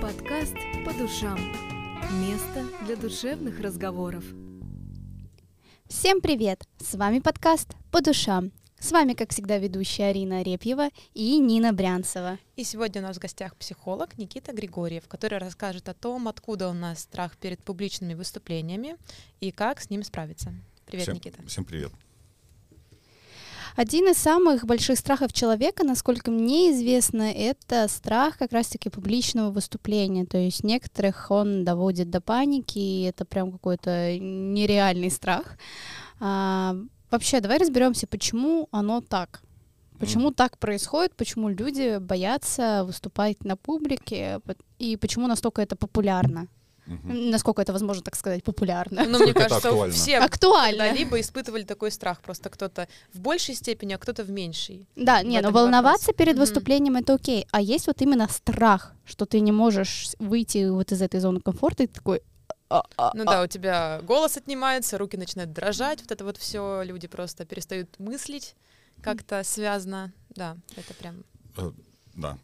Подкаст «По душам». Место для душевных разговоров. Всем привет! С вами подкаст «По душам». С вами, как всегда, ведущая Арина Арепьева и Нина Брянцева. И сегодня у нас в гостях психолог Никита Григорьев, который расскажет о том, откуда у нас страх перед публичными выступлениями и как с ним справиться. Привет, всем, Никита. Всем привет. Один из самых больших страхов человека, насколько мне известно, это страх как раз-таки публичного выступления. То есть некоторых он доводит до паники, и это прям какой-то нереальный страх. А, вообще, давай разберемся, почему оно так. Почему так происходит, почему люди боятся выступать на публике, и почему настолько это популярно. Угу. Насколько это возможно, так сказать, популярно. Ну, мне кажется, актуально. все актуально. либо испытывали такой страх, просто кто-то в большей степени, а кто-то в меньшей. Да, не, но волноваться вопрос. перед выступлением это окей, а есть вот именно страх, что ты не можешь выйти вот из этой зоны комфорта, и ты такой, а, а, ну а. да, у тебя голос отнимается, руки начинают дрожать, вот это вот все, люди просто перестают мыслить как-то связано. Да, это прям. Да.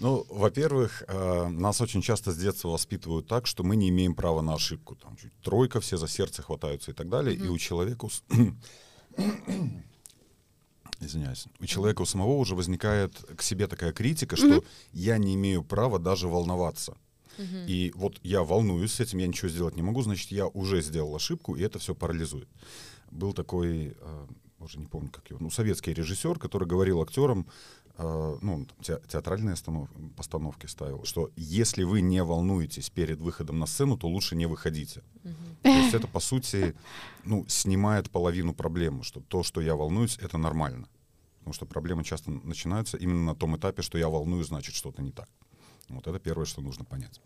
Ну, во-первых, э, нас очень часто с детства воспитывают так, что мы не имеем права на ошибку. Там чуть тройка, все за сердце хватаются и так далее. И у человека... Извиняюсь. У человека у самого уже возникает к себе такая критика, что я не имею права даже волноваться. И вот я волнуюсь с этим, я ничего сделать не могу, значит, я уже сделал ошибку, и это все парализует. Был такой, э, уже не помню, как его, ну, советский режиссер, который говорил актерам, э, ну, те, театральные останов, постановки ставил, что если вы не волнуетесь перед выходом на сцену, то лучше не выходите. Угу. То есть это, по сути, ну, снимает половину проблемы, что то, что я волнуюсь, это нормально. Потому что проблемы часто начинаются именно на том этапе, что я волнуюсь, значит, что-то не так. Вот это первое, что нужно понять.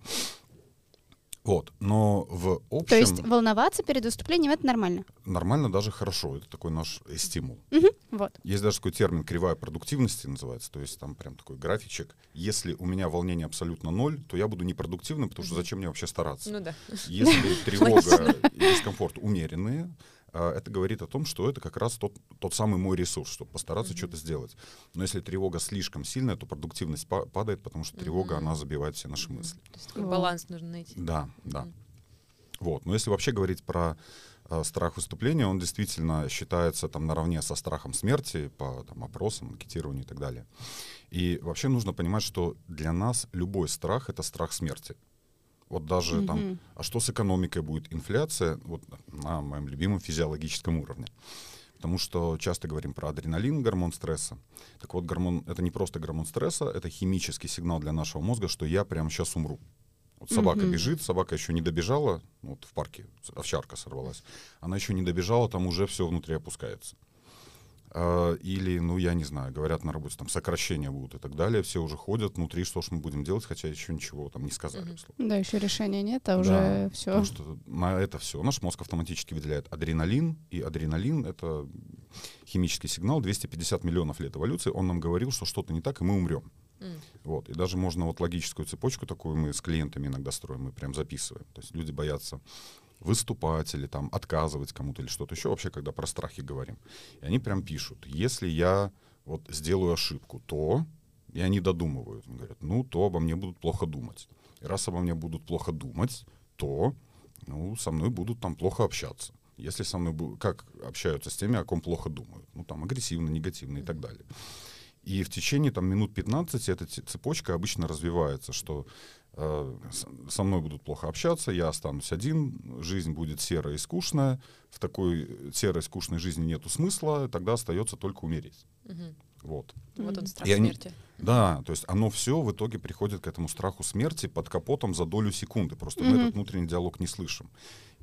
Вот, но в общем... То есть волноваться перед выступлением — это нормально? Нормально, даже хорошо. Это такой наш стимул. Угу, вот. Есть даже такой термин «кривая продуктивности» называется. То есть там прям такой графичек. Если у меня волнение абсолютно ноль, то я буду непродуктивным, потому что зачем мне вообще стараться? Ну да. Если тревога и дискомфорт умеренные, а, это говорит о том, что это как раз тот, тот самый мой ресурс, чтобы постараться mm-hmm. что-то сделать. Но если тревога слишком сильная, то продуктивность па- падает, потому что тревога, mm-hmm. она забивает все наши мысли. То есть такой баланс нужно найти. Да, mm-hmm. да. Вот. Но если вообще говорить про страх выступления, он действительно считается там наравне со страхом смерти по там, опросам, анкетированию и так далее. И вообще нужно понимать, что для нас любой страх — это страх смерти. Вот даже mm-hmm. там, а что с экономикой будет? Инфляция вот на моем любимом физиологическом уровне. Потому что часто говорим про адреналин, гормон стресса. Так вот, гормон — это не просто гормон стресса, это химический сигнал для нашего мозга, что я прямо сейчас умру. Вот собака mm-hmm. бежит, собака еще не добежала, ну, вот в парке овчарка сорвалась, она еще не добежала, там уже все внутри опускается. А, или, ну, я не знаю, говорят на работе, там сокращения будут и так далее, все уже ходят внутри, что ж мы будем делать, хотя еще ничего там не сказали. Mm-hmm. Да, еще решения нет, а уже да, все. Потому что на это все наш мозг автоматически выделяет адреналин, и адреналин — это химический сигнал, 250 миллионов лет эволюции, он нам говорил, что что-то не так, и мы умрем. Mm. Вот. И даже можно вот логическую цепочку такую мы с клиентами иногда строим, мы прям записываем. То есть люди боятся выступать или там отказывать кому-то или что-то еще, вообще, когда про страхи говорим. И они прям пишут, если я вот сделаю ошибку, то, и они додумывают, говорят, ну, то обо мне будут плохо думать. И раз обо мне будут плохо думать, то, ну, со мной будут там плохо общаться. Если со мной будут, как общаются с теми, о ком плохо думают, ну, там, агрессивно, негативно и так далее. И в течение там минут 15 эта цепочка обычно развивается, что Э, со мной будут плохо общаться, я останусь один, жизнь будет серая и скучная, в такой серой скучной жизни нету смысла, тогда остается только умереть. Угу. Вот. Вот он страх и они, смерти. Да, то есть оно все в итоге приходит к этому страху смерти под капотом за долю секунды. Просто mm мы этот внутренний диалог не слышим.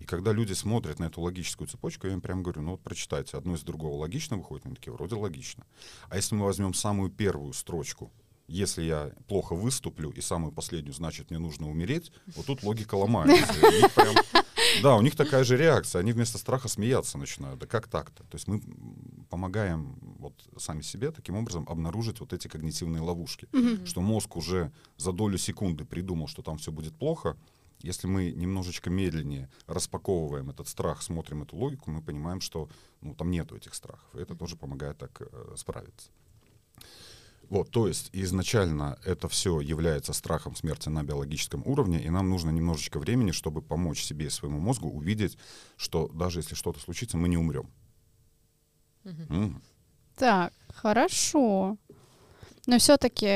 И когда люди смотрят на эту логическую цепочку, я им прям говорю, ну вот прочитайте, одно из другого логично выходит, они такие, вроде логично. А если мы возьмем самую первую строчку, если я плохо выступлю и самую последнюю, значит, мне нужно умереть, вот тут логика ломается. Прям, да, у них такая же реакция. Они вместо страха смеяться начинают. Да как так-то? То есть мы помогаем вот сами себе таким образом обнаружить вот эти когнитивные ловушки. Mm-hmm. Что мозг уже за долю секунды придумал, что там все будет плохо. Если мы немножечко медленнее распаковываем этот страх, смотрим эту логику, мы понимаем, что ну, там нету этих страхов. И это тоже помогает так э, справиться. Вот, то есть изначально это все является страхом смерти на биологическом уровне, и нам нужно немножечко времени, чтобы помочь себе и своему мозгу увидеть, что даже если что-то случится, мы не умрем. Мгм. Так, хорошо. Но все-таки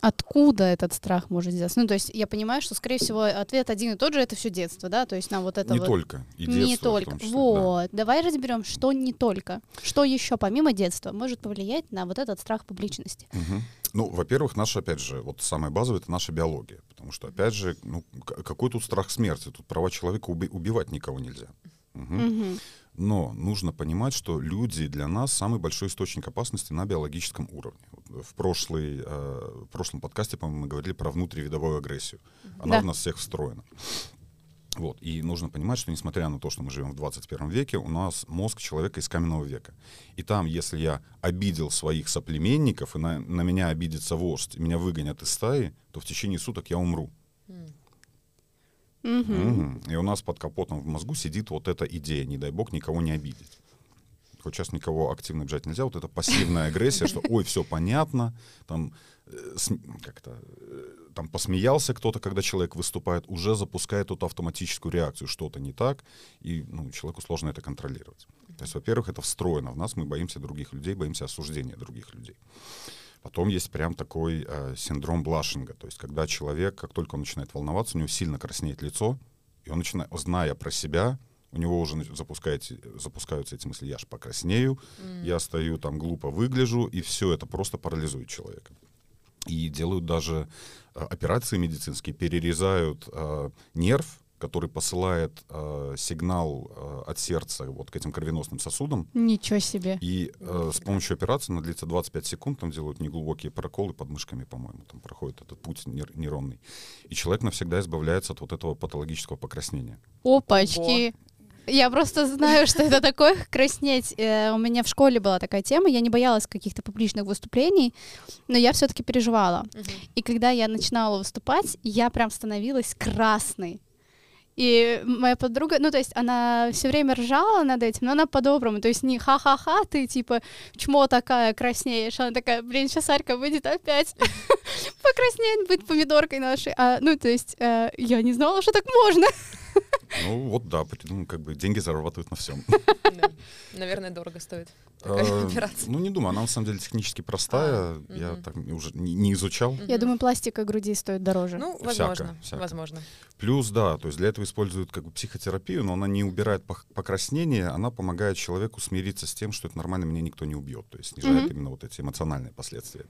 откуда этот страх может взяться? Ну, то есть я понимаю, что, скорее всего, ответ один и тот же, это все детство, да? То есть нам вот это не вот... только, и не детство в только. числе, да. вот. Давай разберем, что не только. Что еще помимо детства может повлиять на вот этот страх публичности? Мгм. Ну, во-первых, наша, опять же, вот самое базовое — это наша биология. Потому что, опять же, ну, какой тут страх смерти? Тут права человека уби- убивать никого нельзя. Мгм. Мгм. Но нужно понимать, что люди для нас самый большой источник опасности на биологическом уровне. Вот В, прошлый, э, в прошлом подкасте, по-моему, мы говорили про внутривидовую агрессию. Она Да. в нас всех встроена. Вот. И нужно понимать, что несмотря на то, что мы живем в 21 веке, у нас мозг человека из каменного века. И там, если я обидел своих соплеменников, и на, на меня обидится вождь, и меня выгонят из стаи, то в течение суток я умру. Мгм. Мгм. И у нас под капотом в мозгу сидит вот эта идея, не дай бог никого не обидеть. Хоть сейчас никого активно обижать нельзя, вот эта пассивная агрессия, что ой, все понятно, там э, как-то э, там посмеялся кто-то, когда человек выступает, уже запускает эту автоматическую реакцию, что-то не так, и ну, человеку сложно это контролировать. То есть, во-первых, это встроено в нас, мы боимся других людей, боимся осуждения других людей. Потом есть прям такой э, синдром блашинга, то есть когда человек, как только он начинает волноваться, у него сильно краснеет лицо, и он начинает, зная про себя, у него уже запускаете- запускаются эти мысли, я ж покраснею, я стою там глупо выгляжу, и все это просто парализует человека. И делают даже э, операции медицинские, перерезают э, нерв, который посылает э, сигнал э, от сердца вот к этим кровеносным сосудам, Ничего себе. и э, с помощью операции, она длится 25 секунд, там делают неглубокие проколы под мышками, по-моему, там проходит этот путь нейр- нейронный. И человек навсегда избавляется от вот этого патологического покраснения. Опачки. Я просто знаю, что это такое краснеть. Э, У меня в школе была такая тема, я не боялась каких-то публичных выступлений, но я все-таки переживала. И когда я начинала выступать, я прям становилась красной. И моя подруга, ну, то есть она все время ржала над этим, но она по-доброму, то есть не ха-ха-ха, ты типа чмо такая краснеешь, она такая, блин, сейчас Арка выйдет опять покраснеет, будет помидоркой нашей. А, ну, то есть э, я не знала, что так можно. Ну вот да, ну, как бы деньги зарабатывают на всем. Да. Наверное, дорого стоит такая операция. Ну не думаю, она на самом деле технически простая, А, я так уже не не изучал. Я думаю, пластика груди стоит дороже. Ну, возможно, всяко. возможно. Плюс, да, то есть для этого используют как бы психотерапию, но она не убирает покраснение, она помогает человеку смириться с тем, что это нормально, меня никто не убьет, то есть снижает именно вот эти эмоциональные последствия.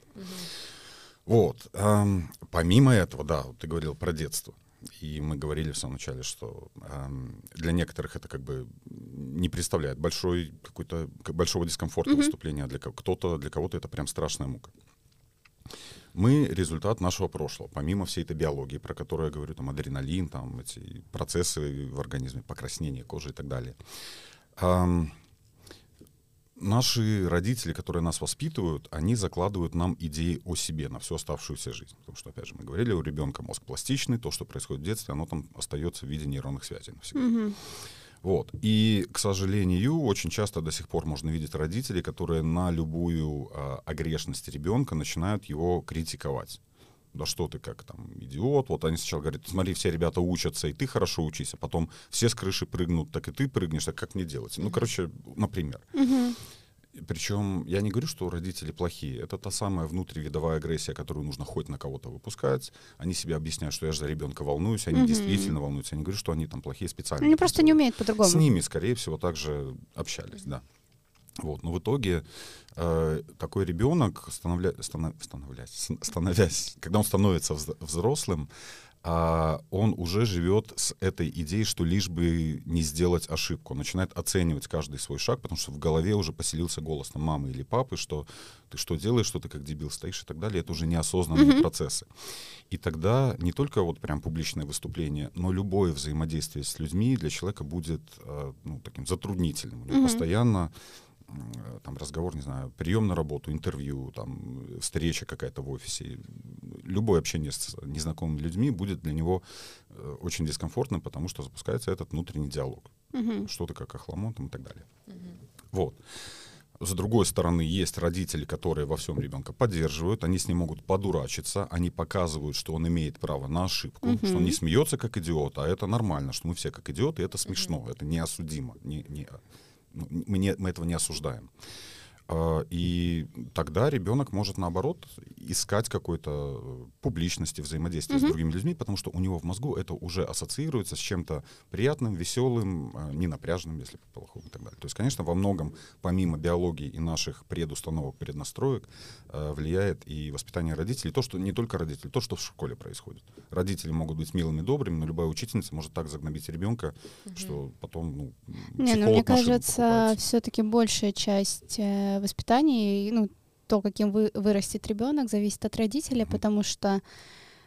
Вот. эм, помимо этого, да, вот ты говорил про детство. И мы говорили в самом начале, что эм, для некоторых это как бы не представляет большой какой-то большого дискомфорта Мгм. выступления, а для кто-то для кого-то это прям страшная мука. Мы результат нашего прошлого, помимо всей этой биологии, про которую я говорю, там адреналин, там эти процессы в организме, покраснение кожи и так далее. Ам, наши родители, которые нас воспитывают, они закладывают нам идеи о себе на всю оставшуюся жизнь. Потому что, опять же, мы говорили, у ребенка мозг пластичный, то, что происходит в детстве, оно там остается в виде нейронных связей навсегда. Мгм. Вот. И, к сожалению, очень часто до сих пор можно видеть родителей, которые на любую а, огрешность ребенка начинают его критиковать. Да что ты как там идиот. Вот они сначала говорят, смотри, все ребята учатся, и ты хорошо учись, а потом все с крыши прыгнут, так и ты прыгнешь, так как мне делать? Ну, короче, например. Причем я не говорю, что родители плохие. Это та самая внутривидовая агрессия, которую нужно хоть на кого-то выпускать. Они себе объясняют, что я же за ребенка волнуюсь, они Мгм. действительно волнуются. Я не говорю, что они там плохие специально. Они просто не умеют по-другому. С ними, скорее всего, также общались, да. Вот. Но в итоге э, такой ребенок, становля... станов- становлясь, становясь, когда он становится вз- взрослым, а, он уже живет с этой идеей, что лишь бы не сделать ошибку. Он начинает оценивать каждый свой шаг, потому что в голове уже поселился голос там, мамы или папы, что ты что делаешь, что ты как дебил стоишь и так далее. Это уже неосознанные Мгм. процессы. И тогда не только вот прям публичное выступление, но любое взаимодействие с людьми для человека будет э, ну, таким затруднительным. У него Мгм. постоянно там разговор, не знаю, прием на работу, интервью, там э, встреча какая-то в офисе. Любое общение с незнакомыми людьми будет для него э, очень дискомфортным, потому что запускается этот внутренний диалог. Мгм. Что ты как охламон там и так далее. Мгм. Вот. С другой стороны, есть родители, которые во всем ребенка поддерживают, они с ним могут подурачиться, они показывают, что он имеет право на ошибку, Мгм. что он не смеется как идиот, а это нормально, что мы все как идиоты, и это смешно, это неосудимо, не, не, ну, мы, не- мы этого не осуждаем. А, И тогда ребенок может, наоборот, искать какой-то э, публичности, взаимодействия с Мгм. другими людьми, потому что у него в мозгу это уже ассоциируется с чем-то приятным, веселым, э, ненапряженным, если по-плохому и так далее. То есть, конечно, во многом, помимо биологии и наших предустановок, преднастроек, э, влияет и воспитание родителей, то, что не только родители, то, что в школе происходит. Родители могут быть милыми, добрыми, но любая учительница может так загнобить ребенка, что потом ну, Не, ну психолог мне кажется, все-таки большая часть э, воспитания, и, ну, то, каким вы, вырастет ребенок, зависит от родителей, Мгм. потому что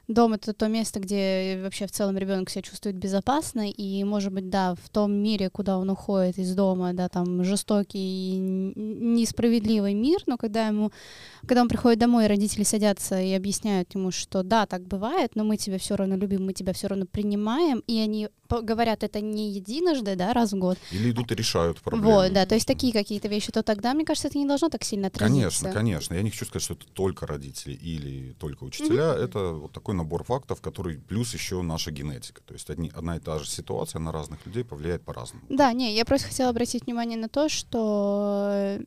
дом это то место, где вообще в целом ребенок себя чувствует безопасно, и, может быть, да, в том мире, куда он уходит из дома, да, там жестокий и несправедливый мир, но когда ему, когда он приходит домой, родители садятся и объясняют ему, что да, так бывает, но мы тебя все равно любим, мы тебя все равно принимаем, и они говорят это не единожды, да, раз в год, Или идут и решают проблемы. вот, да, то есть такие какие-то вещи, то тогда, мне кажется, это не должно так сильно отразиться. Конечно, конечно. Я не хочу сказать, что это только родители или только учителя. Это вот такой набор фактов, который плюс еще наша генетика. То есть одни, одна и та же ситуация на разных людей повлияет по-разному. Да, не, я просто хотела обратить внимание на то, что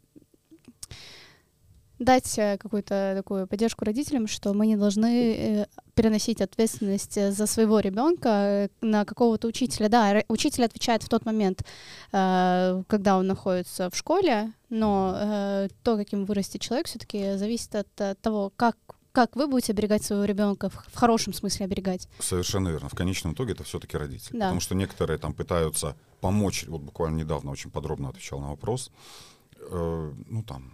дать э, какую-то такую поддержку родителям, что мы не должны э, переносить ответственность э, за своего ребенка на какого-то учителя. Да, учитель отвечает в тот момент, когда он находится в школе, но то, каким вырастет человек, все-таки зависит от, того, как как вы будете оберегать своего ребенка, в, в хорошем смысле оберегать. Совершенно верно. В конечном итоге это все-таки родители. Да. Потому что некоторые там пытаются помочь. Вот буквально недавно очень подробно отвечал на вопрос. Э, ну там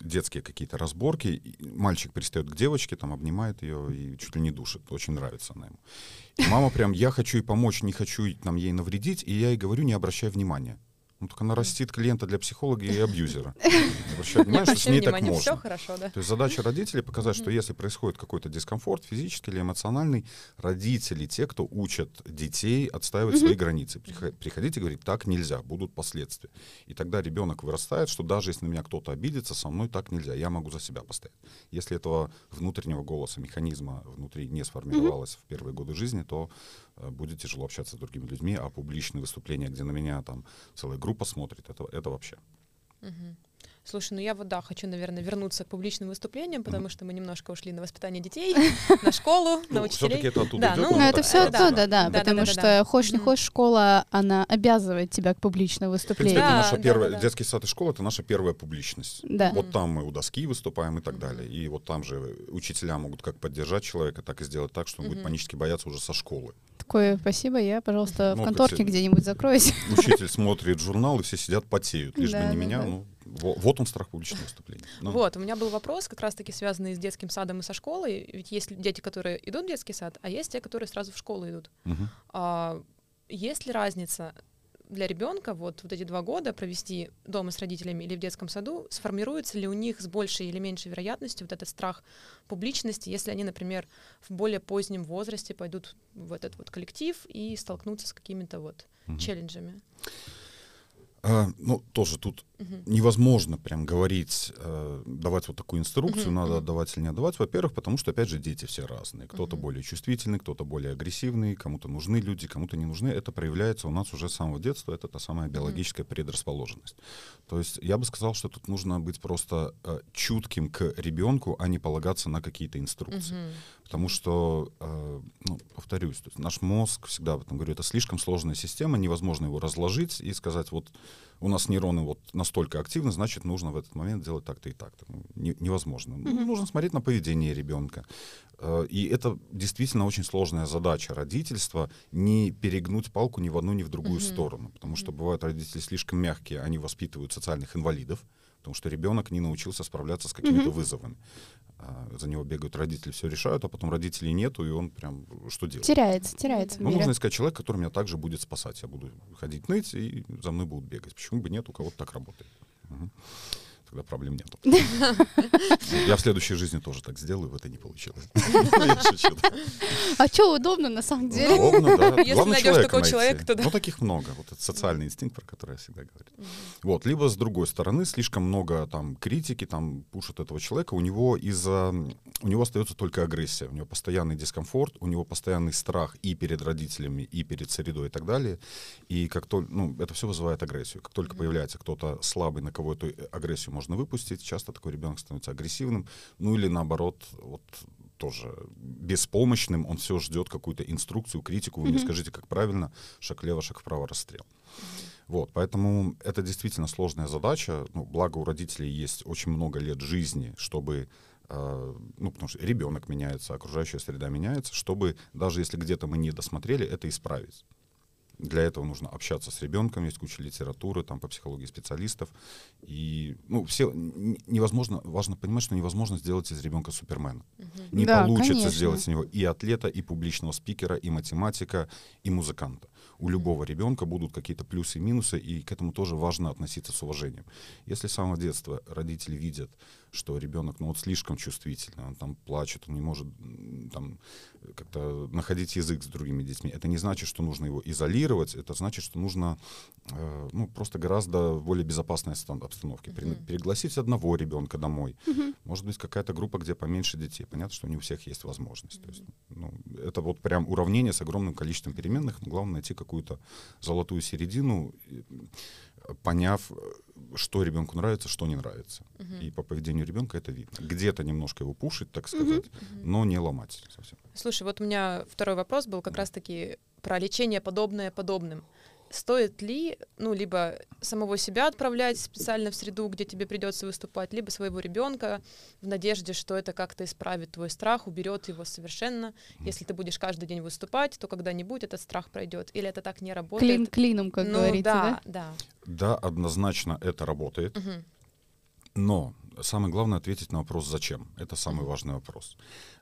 детские какие-то разборки. Мальчик пристает к девочке, там обнимает ее и чуть ли не душит. Очень нравится она ему. И мама прям, я хочу ей помочь, не хочу там, ей навредить, и я ей говорю, не обращай внимания. Ну, так она растит клиента для психолога и абьюзера. Обращай внимания, что с ней так внимание, все можно. хорошо, да. То есть задача родителей показать, что если происходит какой-то дискомфорт, физический или эмоциональный, родители, те, кто учат детей отстаивать свои границы. Прихо- Приходите и говорить, так нельзя, будут последствия. И тогда ребенок вырастает, что даже если на меня кто-то обидится, со мной так нельзя, я могу за себя постоять. Если этого внутреннего голоса, механизма внутри не сформировалось в первые годы жизни, то будет тяжело общаться с другими людьми, а публичные выступления, где на меня там целая группа смотрит, это, это вообще. Мгм. Слушай, ну я вот, да, хочу, наверное, вернуться к публичным выступлениям, потому что мы немножко ушли на воспитание детей, на школу, на Ну, все-таки учителей. это оттуда идет. ну, Ну, Ну, это все да, оттуда, да. потому что хочешь не хочешь, школа, она обязывает тебя к публичному В принципе, выступлению. Да, наша первая, детский сад и школа это наша первая публичность. Вот там мы у доски выступаем и так далее. И вот там же учителя могут как поддержать человека, так и сделать так, что он будет панически бояться уже со школы. Такое спасибо, я, пожалуйста, Ну, в конторке хоть- где-нибудь закроюсь. Учитель смотрит журнал, и все сидят, потеют. Лишь бы не да, меня. да. Ну, вот он страх публичного выступления. Ну, Вот, у меня был вопрос, как раз-таки связанный с детским садом и со школой. Ведь есть дети, которые идут в детский сад, а есть те, которые сразу в школу идут. мгм. А, есть ли разница для ребенка вот, вот эти два года провести дома с родителями или в детском саду, сформируется ли у них с большей или меньшей вероятностью вот этот страх публичности, если они, например, в более позднем возрасте пойдут в этот вот коллектив и столкнутся с какими-то вот Мгм. челленджами? А, ну, тоже тут Мгм. невозможно прям говорить, э, давать вот такую инструкцию, Мгм, надо отдавать или не отдавать. Во-первых, потому что, опять же, дети все разные. Кто-то Мгм. более чувствительный, кто-то более агрессивный, кому-то нужны люди, кому-то не нужны. Это проявляется у нас уже с самого детства, это та самая биологическая предрасположенность. То есть я бы сказал, что тут нужно быть просто э, чутким к ребенку, а не полагаться на какие-то инструкции. Мгм. Потому что, э, ну, повторюсь, то есть наш мозг, всегда об этом говорю, это слишком сложная система, невозможно его разложить и сказать, вот у нас нейроны вот настолько активны, значит, нужно в этот момент делать так-то и так-то. Ну, не- невозможно. Мгм. Нужно смотреть на поведение ребенка. Э, И это действительно очень сложная задача родительства, не перегнуть палку ни в одну, ни в другую Мгм. сторону. Потому что бывают родители слишком мягкие, они воспитывают социальных инвалидов, потому что ребенок не научился справляться с какими-то Мгм. вызовами. А, За него бегают родители, все решают, а потом родителей нету, и он прям что делать? Теряется, теряется Ну, нужно искать человека, который меня также будет спасать. Я буду ходить ныть, и за мной будут бегать. Почему бы нет, у кого-то так работает. Мгм. Тогда проблем нету. Я в следующей жизни тоже так сделаю, в этой не получилось. А что удобно на самом деле? Удобно, да. Если найдешь такого человека, то да. Ну, таких много. Вот этот социальный инстинкт, про который я всегда говорю. Вот. Либо, с другой стороны, слишком много там критики, там пушат этого человека, у него из-за... У него остается только агрессия, у него постоянный дискомфорт, у него постоянный страх и перед родителями, и перед средой и так далее. И как то, ну, это все вызывает агрессию. Как только появляется кто-то слабый, на кого эту агрессию можно выпустить, часто такой ребенок становится агрессивным, ну или наоборот, вот тоже беспомощным, он все ждет какую-то инструкцию, критику, вы мне скажите, как правильно, шаг лево, шаг вправо, расстрел. Вот, поэтому это действительно сложная задача. Ну, благо у родителей есть очень много лет жизни, чтобы э, ну, потому что ребенок меняется, окружающая среда меняется, чтобы даже если где-то мы не досмотрели, это исправить. Для этого нужно общаться с ребенком, есть куча литературы там по психологии специалистов. И ну, все невозможно, важно понимать, что невозможно сделать из ребенка супермена. Не Да, получится конечно. сделать из него и атлета, и публичного спикера, и математика, и музыканта. У любого ребенка будут какие-то плюсы и минусы, и к этому тоже важно относиться с уважением. Если с самого детства родители видят, что ребенок ну, вот слишком чувствительный, он там плачет, он не может там как-то находить язык с другими детьми, это не значит, что нужно его изолировать, это значит, что нужно э, ну, просто гораздо более безопасной стан- обстановке. При- Пригласить одного ребенка домой. Может быть, какая-то группа, где поменьше детей. Понятно, что не у всех есть возможность. То есть, ну, это вот прям уравнение с огромным количеством переменных, но главное найти какую-то золотую середину, э, поняв, э, что ребенку нравится, что не нравится. И по поведению ребенка это видно. Где-то немножко его пушить, так сказать, но не ломать совсем. Слушай, вот у меня второй вопрос был как раз-таки про лечение подобное подобным. Стоит ли, ну, либо самого себя отправлять специально в среду, где тебе придется выступать, либо своего ребенка в надежде, что это как-то исправит твой страх, уберет его совершенно. Если ты будешь каждый день выступать, то когда-нибудь этот страх пройдет. Или это так не работает? Клин клином, как ну, говорится, да, да? да. Да, однозначно это работает. Мгм. Но самое главное ответить на вопрос «зачем?». Это самый важный вопрос.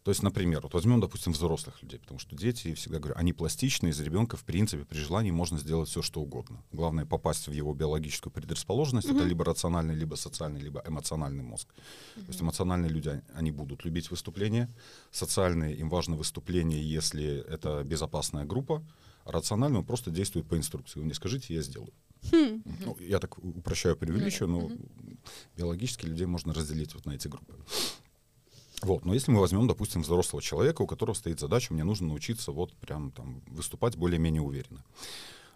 То есть, например, вот возьмем, допустим, взрослых людей, потому что дети, я всегда говорю, они пластичны, из ребенка, в принципе, при желании можно сделать все, что угодно. Главное попасть в его биологическую предрасположенность, это либо рациональный, либо социальный, либо эмоциональный мозг. То есть эмоциональные люди, они- они будут любить выступления, социальные, им важно выступление, если это безопасная группа, а рациональный он просто действует по инструкции. Вы мне скажите, я сделаю. Ну, я так упрощаю, преувеличиваю, но биологически людей можно разделить вот на эти группы. Вот, но если мы возьмем, допустим, взрослого человека, у которого стоит задача, мне нужно научиться вот прям там выступать более-менее уверенно.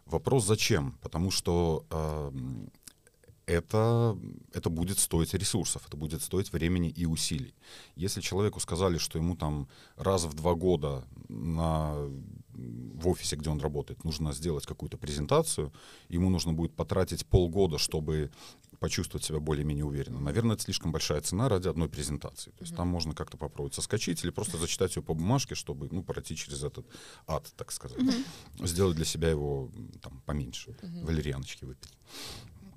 Вопрос зачем? Потому что эм, это, это будет стоить ресурсов, это будет стоить времени и усилий. Если человеку сказали, что ему там раз в два года на, в офисе, где он работает, нужно сделать какую-то презентацию, ему нужно будет потратить полгода, чтобы почувствовать себя более-менее уверенно. Наверное, это слишком большая цена ради одной презентации. То есть там можно как-то попробовать соскочить или просто зачитать ее по бумажке, чтобы ну, пройти через этот ад, так сказать. Сделать для себя его там поменьше. Валерьяночки выпить.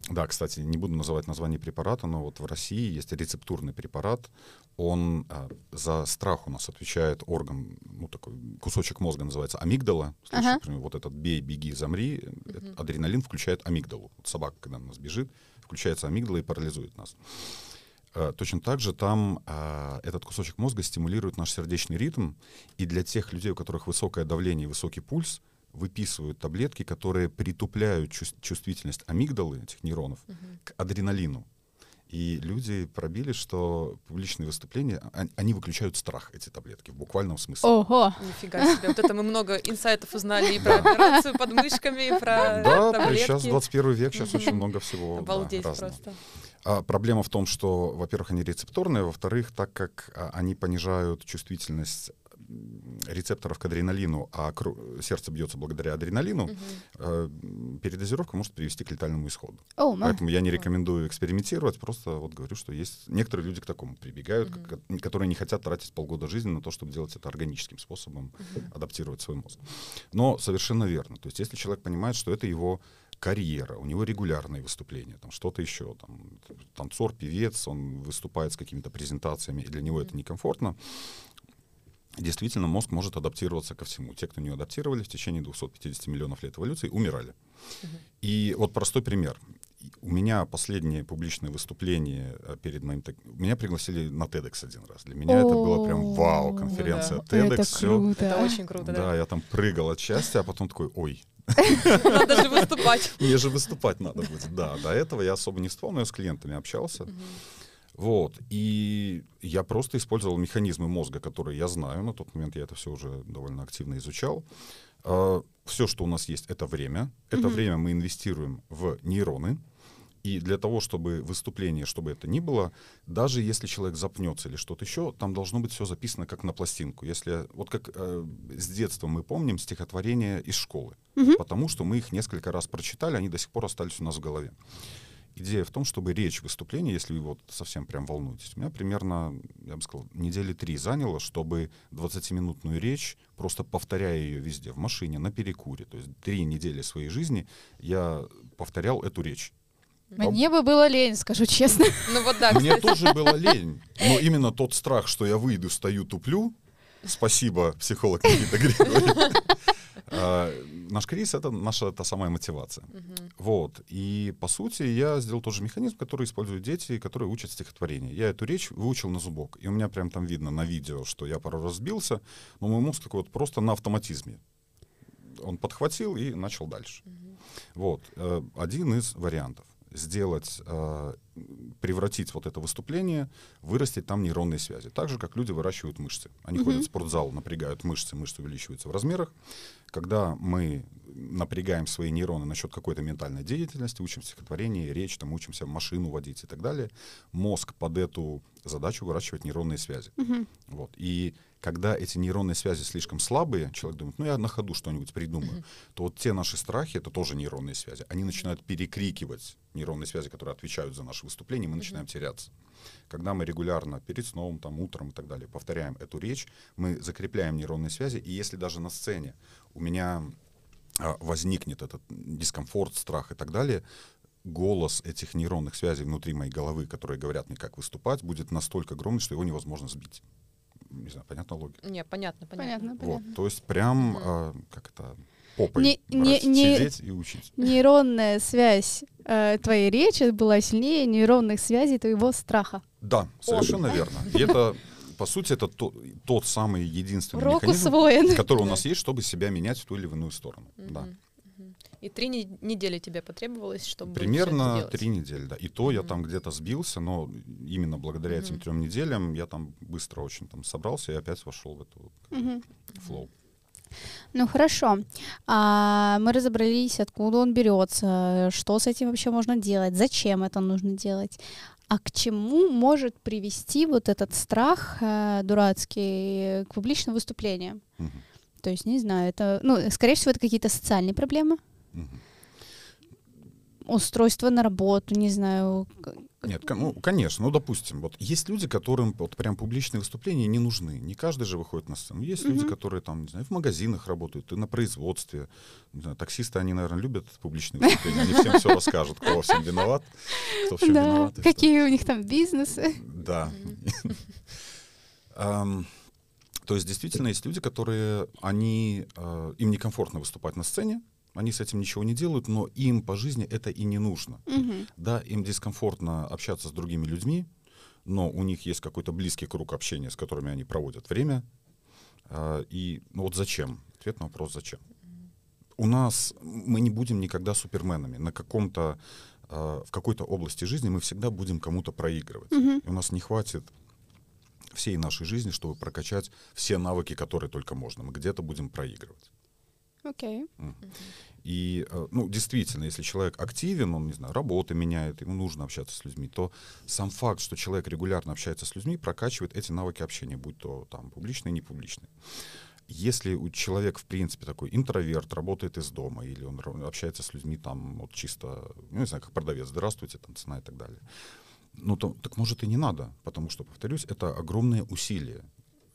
Да, кстати, не буду называть название препарата, но вот в России есть рецептурный препарат. Он а, за страх у нас отвечает орган, ну такой кусочек мозга называется амигдала. Случае, Ага. например, вот этот бей, беги, замри, э, адреналин включает амигдалу. Вот собака, когда на нас бежит, включается амигдала и парализует нас. Э, Точно так же там а, этот кусочек мозга стимулирует наш сердечный ритм, и для тех людей, у которых высокое давление и высокий пульс, выписывают таблетки, которые притупляют чувс- чувствительность амигдалы, этих нейронов, к адреналину. И люди пробили, что публичные выступления, а- они выключают страх, эти таблетки, в буквальном смысле. Ого! Нифига себе. Вот это мы много инсайтов узнали и про операцию под мышками, и про Да, таблетки. сейчас 21 век, сейчас очень много всего Обалдеть разного. просто. А проблема в том, что, во-первых, они рецепторные, во-вторых, так как а, они понижают чувствительность рецепторов к адреналину, а сердце бьется благодаря адреналину, э, м, передозировка может привести к летальному исходу. О, ма. Поэтому я не рекомендую экспериментировать, просто вот говорю, что есть некоторые люди к такому прибегают, как- которые не хотят тратить полгода жизни на то, чтобы делать это органическим способом, адаптировать свой мозг. Но совершенно верно. То есть если человек понимает, что это его карьера, у него регулярные выступления, там что-то еще, там, танцор, певец, он выступает с какими-то презентациями, и для него это некомфортно, действительно мозг может адаптироваться ко всему. Те, кто не адаптировали в течение 250 миллионов лет эволюции, умирали. И вот простой пример. у меня последнее публичное выступление э, перед моим... Меня пригласили на TEDx один раз. Для меня это было прям вау, конференция TEDx. Это круто. Это очень круто, да. Да, я там прыгал от счастья, а потом такой, ой, Надо же выступать. мне же выступать надо будет. Да, до этого я особо не вспомнил, я с клиентами общался. Вот. И я просто использовал механизмы мозга, которые я знаю. На тот момент я это все уже довольно активно изучал. Все, что у нас есть, это время. Это время мы инвестируем в нейроны. И для того, чтобы выступление, чтобы это ни было, даже если человек запнется или что-то еще, там должно быть все записано как на пластинку. Если вот как э, с детства мы помним стихотворения из школы, потому что мы их несколько раз прочитали, они до сих пор остались у нас в голове. Идея в том, чтобы речь выступления, если вы вот совсем прям волнуетесь, у меня примерно, я бы сказал, недели три заняло, чтобы 20-минутную речь, просто повторяя ее везде, в машине, на перекуре, то есть три недели своей жизни я повторял эту речь. Мне бы было лень, скажу честно. Ну вот да, Мне тоже было лень. Но именно тот страх, что я выйду, стою, туплю, спасибо, психолог Никита Григорьев. Наш кризис — это наша та самая мотивация. Вот. И, по сути, я сделал тот же механизм, который используют дети, которые учат стихотворение. Я эту речь выучил на зубок. И у меня прям там видно на видео, что я пару раз сбился, но мой мозг такой вот просто на автоматизме. Он подхватил и начал дальше. Вот. э, Один из вариантов сделать, э, превратить вот это выступление, вырастить там нейронные связи. Так же, как люди выращивают мышцы. Они ходят в спортзал, напрягают мышцы, мышцы увеличиваются в размерах. Когда мы напрягаем свои нейроны насчет какой-то ментальной деятельности, учим стихотворение, речь, там, учимся машину водить и так далее, мозг под эту задачу выращивает нейронные связи. Вот. И когда эти нейронные связи слишком слабые, человек думает, ну я на ходу что-нибудь придумаю, то вот те наши страхи, это тоже нейронные связи, они начинают перекрикивать нейронные связи, которые отвечают за наше выступление, мы начинаем теряться. Когда мы регулярно перед сном, там, утром и так далее повторяем эту речь, мы закрепляем нейронные связи, и если даже на сцене у меня возникнет этот дискомфорт, страх и так далее, голос этих нейронных связей внутри моей головы, которые говорят мне, как выступать, будет настолько громкий, что его невозможно сбить. Не знаю, понятна логика? Не, понятно, понятно. Понятно, Вот, понятно. то есть прям, а, как это, попой Не- не- брать, не- сидеть и учить. Нейронная связь э, твоей речи была сильнее нейронных связей твоего страха. Да, совершенно верно. И это, по сути, это то- тот самый единственный Рок механизм, усвоен. который у Да. нас есть, чтобы себя менять в ту или иную сторону. Да. Мгм, мгм. И три не- недели тебе потребовалось, чтобы это Примерно сделать? три недели, да. И то я Мгм. там где-то сбился, но именно благодаря этим Мгм. трем неделям я там быстро очень там собрался и опять вошел в эту Мгм. флоу. Ну хорошо. А, мы разобрались, откуда он берется, что с этим вообще можно делать, зачем это нужно делать. А к чему может привести вот этот страх э, дурацкий к публичному выступлению? Мгм. То есть, не знаю, это, ну, скорее всего, это какие-то социальные проблемы, Мгм. устройство на работу, не знаю. Нет, ну, конечно, ну, допустим, вот есть люди, которым вот прям публичные выступления не нужны. Не каждый же выходит на сцену. Есть люди, Мгм. которые там, не знаю, в магазинах работают, и на производстве. Не знаю, таксисты, они, наверное, любят публичные выступления. Они всем все расскажут, кто во всем виноват, кто в чем Да, виноват. какие у них там бизнесы. Да. То есть действительно есть люди, которые, они, э, им некомфортно выступать на сцене, они с этим ничего не делают, но им по жизни это и не нужно. Мгм. Да, им дискомфортно общаться с другими людьми, но у них есть какой-то близкий круг общения, с которыми они проводят время. А, И ну вот зачем? Ответ на вопрос зачем. У нас мы не будем никогда суперменами. На каком-то а, в какой-то области жизни мы всегда будем кому-то проигрывать. Мгм. И у нас не хватит всей нашей жизни, чтобы прокачать все навыки, которые только можно. Мы где-то будем проигрывать. Окей. И, э, ну, действительно, если человек активен, он, не знаю, работы меняет, ему нужно общаться с людьми, то сам факт, что человек регулярно общается с людьми, прокачивает эти навыки общения, будь то там публичные, не публичные. Если у человек, в принципе, такой интроверт, работает из дома, или он общается с людьми там вот чисто, ну, не знаю, как продавец, здравствуйте, там цена и так далее, ну, то, так может и не надо, потому что, повторюсь, это огромные усилия.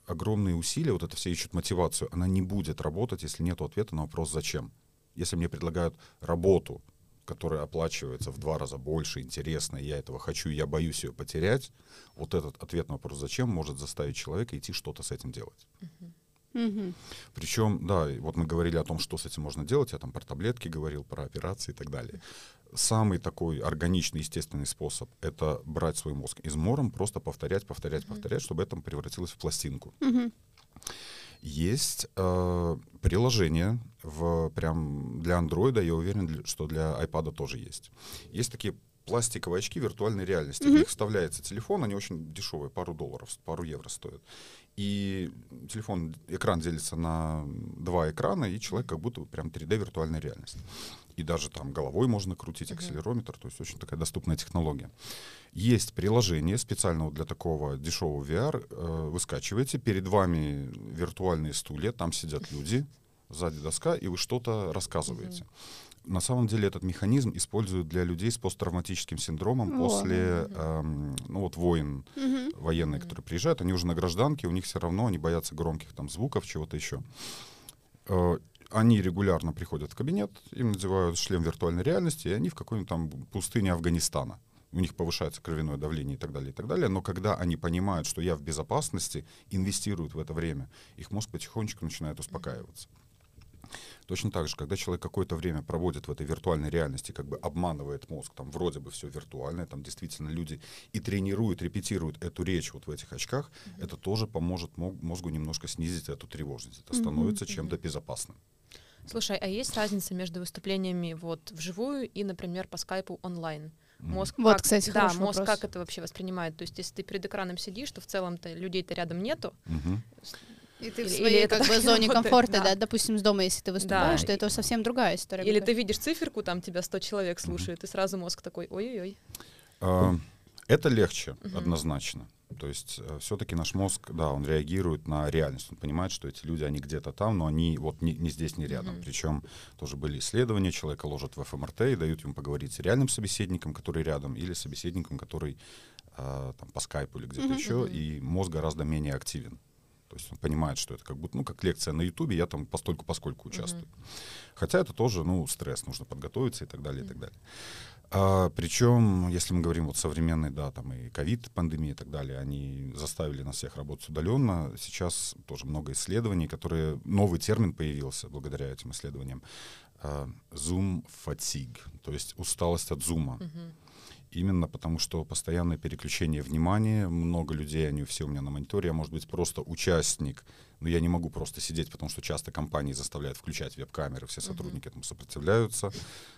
Огромные усилия, вот это все ищут мотивацию, она не будет работать, если нет ответа на вопрос «зачем?». Если мне предлагают работу, которая оплачивается в два раза больше, интересно, я этого хочу, я боюсь ее потерять, вот этот ответ на вопрос «зачем?» может заставить человека идти что-то с этим делать. Мгм. Причем, да, вот мы говорили о том, что с этим можно делать, я там про таблетки говорил, про операции и так далее. Самый такой органичный, естественный способ — это брать свой мозг измором, просто повторять, повторять, повторять, чтобы это превратилось в пластинку. Мгм. Есть э, приложение в, прям для андроида, я уверен, что для iPad тоже есть. Есть такие пластиковые очки виртуальной реальности. В них вставляется телефон, они очень дешевые, пару долларов, пару евро стоят. И телефон, экран делится на два экрана, и человек как будто прям 3D виртуальная реальность. И даже там головой можно крутить, акселерометр, то есть очень такая доступная технология. Есть приложение специально для такого дешевого VR. э, Вы скачиваете, перед вами виртуальные стулья, там сидят люди, сзади доска, и вы что-то рассказываете. На самом деле этот механизм используют для людей с посттравматическим синдромом О. после, эм, ну вот воин, Мгм. военные, которые приезжают, они уже на гражданке, у них все равно они боятся громких там звуков, чего-то еще. Э, Они регулярно приходят в кабинет, им надевают шлем виртуальной реальности, и они в какой-нибудь там пустыне Афганистана. У них повышается кровяное давление и так далее, и так далее. Но когда они понимают, что я в безопасности, инвестируют в это время, их мозг потихонечку начинает успокаиваться. Точно так же, когда человек какое-то время проводит в этой виртуальной реальности, как бы обманывает мозг, там вроде бы все виртуальное, там действительно люди и тренируют, репетируют эту речь вот в этих очках, это тоже поможет мо- мозгу немножко снизить эту тревожность. Это становится чем-то безопасным. Слушай, а есть разница между выступлениями вот вживую и, например, по скайпу онлайн? Мозг Вот, как, кстати, да, мозг вопрос. как это вообще воспринимает? То есть, если ты перед экраном сидишь, то в целом-то людей-то рядом нету. Мгм. И ты в Или- своей или как бы зоне работает, комфорта, да. да, допустим, с дома, если ты выступаешь, Да. то это совсем другая история. Или ты видишь циферку, там тебя 100 человек слушает, и сразу мозг такой, ой-ой-ой. А, Это легче, Мгм. однозначно. То есть все-таки наш мозг, да, он реагирует на реальность. Он понимает, что эти люди, они где-то там, но они вот не, не здесь, не рядом. Мгм. Причем тоже были исследования, человека ложат в ФМРТ и дают ему поговорить с реальным собеседником, который рядом, или собеседником, который а, там, по скайпу или где-то Мгм. еще, и мозг гораздо менее активен. То есть он понимает, что это как будто, ну, как лекция на Ютубе, я там постольку поскольку участвую. Хотя это тоже, ну, стресс, нужно подготовиться и так далее, и так далее. А, причем, если мы говорим вот современный, да, там и ковид, пандемия и так далее, они заставили нас всех работать удаленно. Сейчас тоже много исследований, которые новый термин появился благодаря этим исследованиям. А, Zoom fatigue, то есть усталость от зума. Мгм. Именно потому, что постоянное переключение внимания, много людей, они все у меня на мониторе, я, может быть, просто участник, но я не могу просто сидеть, потому что часто компании заставляют включать веб-камеры, все сотрудники этому сопротивляются.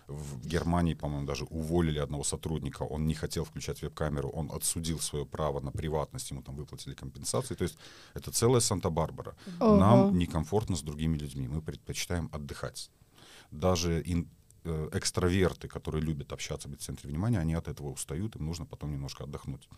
В Германии, по-моему, даже уволили одного сотрудника, он не хотел включать веб-камеру, он отсудил свое право на приватность, ему там выплатили компенсации, то есть это целая Санта-Барбара. Нам некомфортно с другими людьми, мы предпочитаем отдыхать. Даже ин- экстраверты, которые любят общаться, быть в центре внимания, они от этого устают, им нужно потом немножко отдохнуть.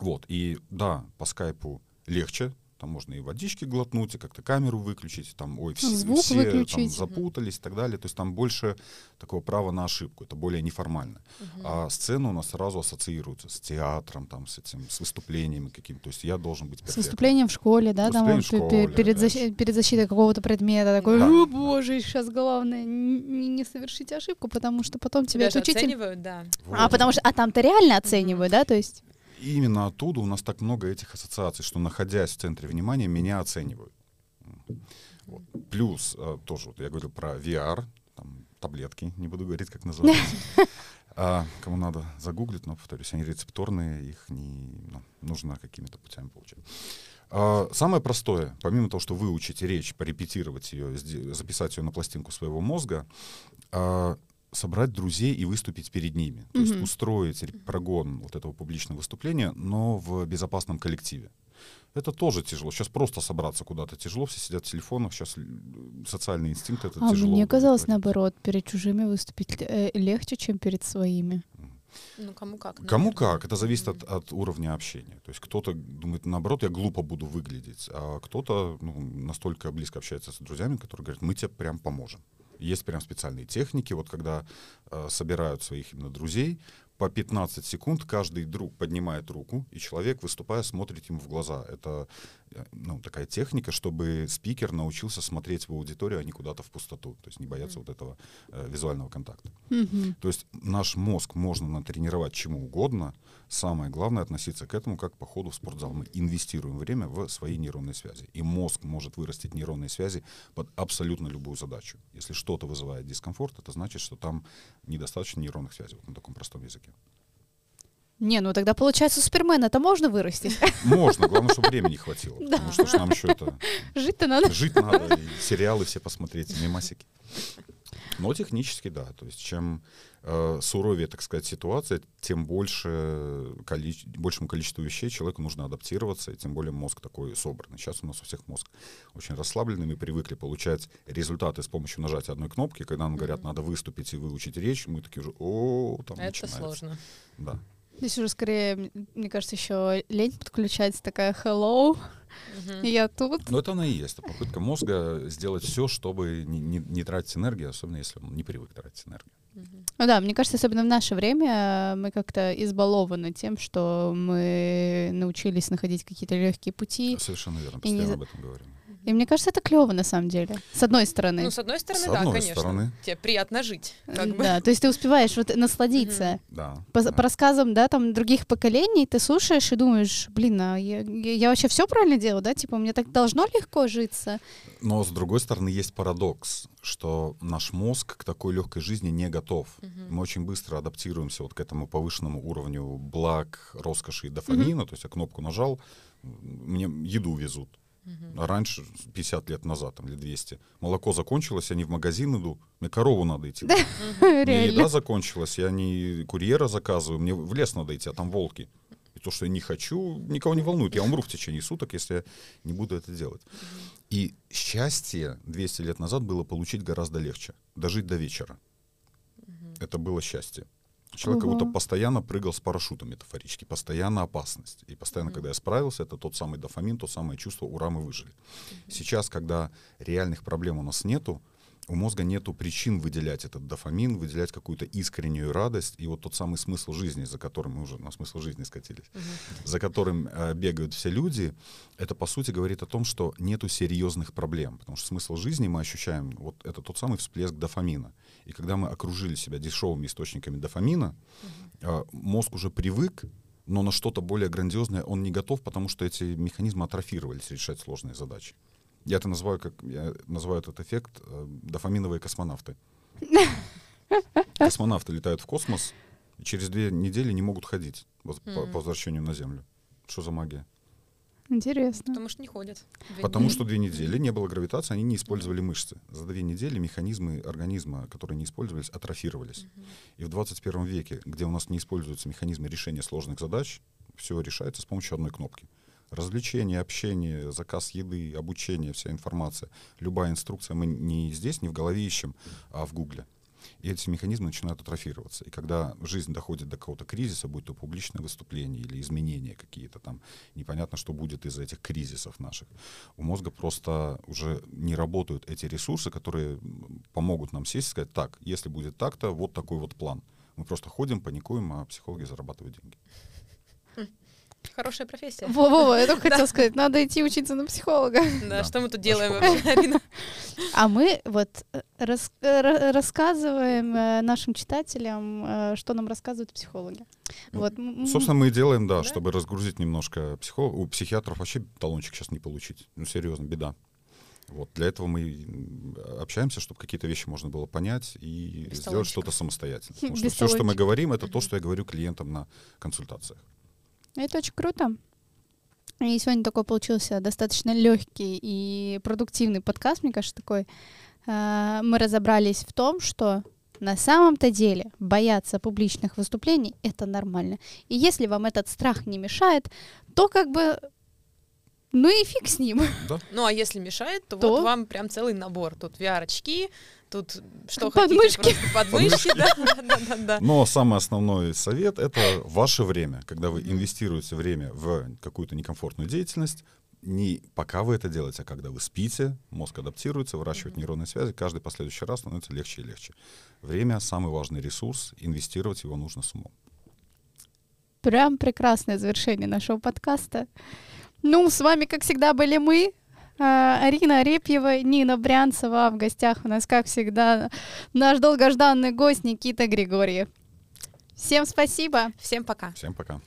Вот, и да, по скайпу легче, там можно и водички глотнуть, и как-то камеру выключить, там, ой, все, Звук все там запутались и так далее. То есть там больше такого права на ошибку, это более неформально. А сцена у нас сразу ассоциируется с театром, там, с этим, с выступлениями какими-то. То есть я должен быть С перфектным. выступлением в школе, да, там вот в школе, пе- перед, же. перед защитой какого-то предмета такой, Да. о боже, сейчас главное н- не совершить ошибку, потому что потом тебя учитель... оценивают, да. А, Вот. потому что, а там-то реально оценивают, да, то есть... Именно оттуда у нас так много этих ассоциаций, что находясь в центре внимания, меня оценивают. Вот. Плюс э, тоже, вот я говорил про VR, там, таблетки, не буду говорить, как называются. А, кому надо загуглить, но, повторюсь, они рецепторные, их не ну, нужно какими-то путями получать. А, самое простое, помимо того, что выучить речь, порепетировать ее, записать ее на пластинку своего мозга, а, собрать друзей и выступить перед ними. То есть устроить прогон вот этого публичного выступления, но в безопасном коллективе. Это тоже тяжело. Сейчас просто собраться куда-то тяжело, все сидят в телефонах, сейчас социальный инстинкт это А тяжело. мне казалось, наоборот, перед чужими выступить э, легче, чем перед своими. Ну, кому как. Кому наверное. как, это зависит от, от уровня общения. То есть кто-то думает, наоборот, я глупо буду выглядеть, а кто-то ну, настолько близко общается с друзьями, которые говорят, мы тебе прям поможем. Есть прям специальные техники, вот когда э, собирают своих именно друзей, по 15 секунд каждый друг поднимает руку, и человек, выступая, смотрит ему в глаза. Это э, ну, такая техника, чтобы спикер научился смотреть в аудиторию, а не куда-то в пустоту. То есть не бояться mm-hmm. вот этого э, визуального контакта. Mm-hmm. То есть наш мозг можно натренировать чему угодно. Самое главное относиться к этому как по ходу в спортзал. Мы инвестируем время в свои нейронные связи. И мозг может вырастить нейронные связи под абсолютно любую задачу. Если что-то вызывает дискомфорт, это значит, что там недостаточно нейронных связей, вот на таком простом языке. Не, ну тогда получается Супермен это можно вырастить? Можно, главное, чтобы времени хватило. Да. Потому что нам еще это... Жить-то надо. Жить надо, и сериалы все посмотреть, мемасики. Но технически, да. То есть чем суровее, так сказать, ситуация, тем больше количе... большему количеству вещей человеку нужно адаптироваться, и тем более мозг такой собранный. Сейчас у нас у всех мозг очень расслабленный, мы привыкли получать результаты с помощью нажатия одной кнопки. Когда нам говорят, надо выступить и выучить речь, мы такие уже, о, там Это начинается. сложно. Да. Здесь уже скорее, мне кажется, еще лень подключается такая hello, Uh-huh. Я тут. Ну, это она и есть. Это попытка мозга сделать все, чтобы не, не, не тратить энергию, особенно если он не привык тратить энергию. Uh-huh. Ну да, мне кажется, особенно в наше время мы как-то избалованы тем, что мы научились находить какие-то легкие пути. Совершенно верно, постоянно не... об этом говорим. И мне кажется, это клево на самом деле. С одной стороны. Ну, с одной стороны, с да, одной конечно. Стороны. Тебе приятно жить. Как бы. Да, то есть ты успеваешь вот насладиться. Да. По, да. по рассказам, да, там других поколений ты слушаешь и думаешь, блин, а я, я, я вообще все правильно делаю, да? Типа, мне так должно легко житься. Но с другой стороны, есть парадокс, что наш мозг к такой легкой жизни не готов. Угу. Мы очень быстро адаптируемся вот к этому повышенному уровню благ, роскоши и дофамина. Угу. То есть я кнопку нажал, мне еду везут Угу. раньше, 50 лет назад, там, или 200, молоко закончилось, я не в магазин иду, мне корову надо идти. Да, мне еда закончилась, я не курьера заказываю, мне в лес надо идти, а там волки. И то, что я не хочу, никого не волнует. Я умру в течение суток, если я не буду это делать. И счастье 200 лет назад было получить гораздо легче. Дожить до вечера. Это было счастье. Человек угу. как будто постоянно прыгал с парашютом метафорически, постоянно опасность. И постоянно, mm когда я справился, это тот самый дофамин, то самое чувство, ура, мы выжили. mm Сейчас, когда реальных проблем у нас нету, у мозга нету причин выделять этот дофамин, выделять какую-то искреннюю радость. И вот тот самый смысл жизни, за которым мы уже на смысл жизни скатились, uh-huh. за которым э, бегают все люди, это по сути говорит о том, что нету серьезных проблем. Потому что смысл жизни мы ощущаем, вот это тот самый всплеск дофамина. И когда мы окружили себя дешевыми источниками дофамина, uh-huh. э, мозг уже привык но на что-то более грандиозное он не готов, потому что эти механизмы атрофировались решать сложные задачи. Я это называю, как я называю этот эффект э, дофаминовые космонавты. Космонавты летают в космос и через две недели не могут ходить по, по возвращению на Землю. Что за магия? Интересно. Потому что не ходят. Потому что две недели не было гравитации, они не использовали мышцы. За две недели механизмы организма, которые не использовались, атрофировались. Угу. И в 21 веке, где у нас не используются механизмы решения сложных задач, все решается с помощью одной кнопки. Развлечение, общение, заказ еды, обучение, вся информация, любая инструкция мы не здесь, не в голове ищем, а в Гугле. И эти механизмы начинают атрофироваться. И когда жизнь доходит до какого-то кризиса, будь то публичное выступление или изменения какие-то там, непонятно, что будет из этих кризисов наших, у мозга просто уже не работают эти ресурсы, которые помогут нам сесть и сказать, так, если будет так-то, вот такой вот план. Мы просто ходим, паникуем, а психологи зарабатывают деньги. Хорошая профессия. Во-во, я только хотела сказать, надо идти учиться на психолога. Да, что мы тут делаем вообще? А мы вот э, э, рассказываем э, нашим читателям, что нам рассказывают психологи. Ну, вот. Собственно, мы и делаем, да, чтобы разгрузить немножко психолога. У психиатров вообще талончик сейчас не получить. Ну, серьезно, беда. Вот для этого мы общаемся, чтобы какие-то вещи можно было понять и Без сделать что-то самостоятельно. Потому что все, что мы говорим, это то, что я говорю клиентам на консультациях. Это очень круто. И сегодня такой получился достаточно легкий и продуктивный подкаст, мне кажется, такой. А, мы разобрались в том, что на самом-то деле бояться публичных выступлений — это нормально. И если вам этот страх не мешает, то как бы ну и фиг с ним. Да? Ну а если мешает, то, то вот вам прям целый набор. Тут VR-очки, тут что подмышки. хотите, подмышки. Да, да, да, да. Но самый основной совет — это ваше время. Когда вы инвестируете время в какую-то некомфортную деятельность, не пока вы это делаете, а когда вы спите, мозг адаптируется, выращивает нейронные связи, каждый последующий раз становится легче и легче. Время — самый важный ресурс, инвестировать его нужно с умом. Прям прекрасное завершение нашего подкаста. Ну, с вами, как всегда, были мы, Арина Арепьева, Нина Брянцева. В гостях у нас, как всегда, наш долгожданный гость Никита Григорьев. Всем спасибо. Всем пока. Всем пока.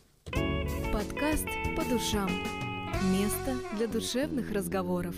Подкаст по душам. Место для душевных разговоров.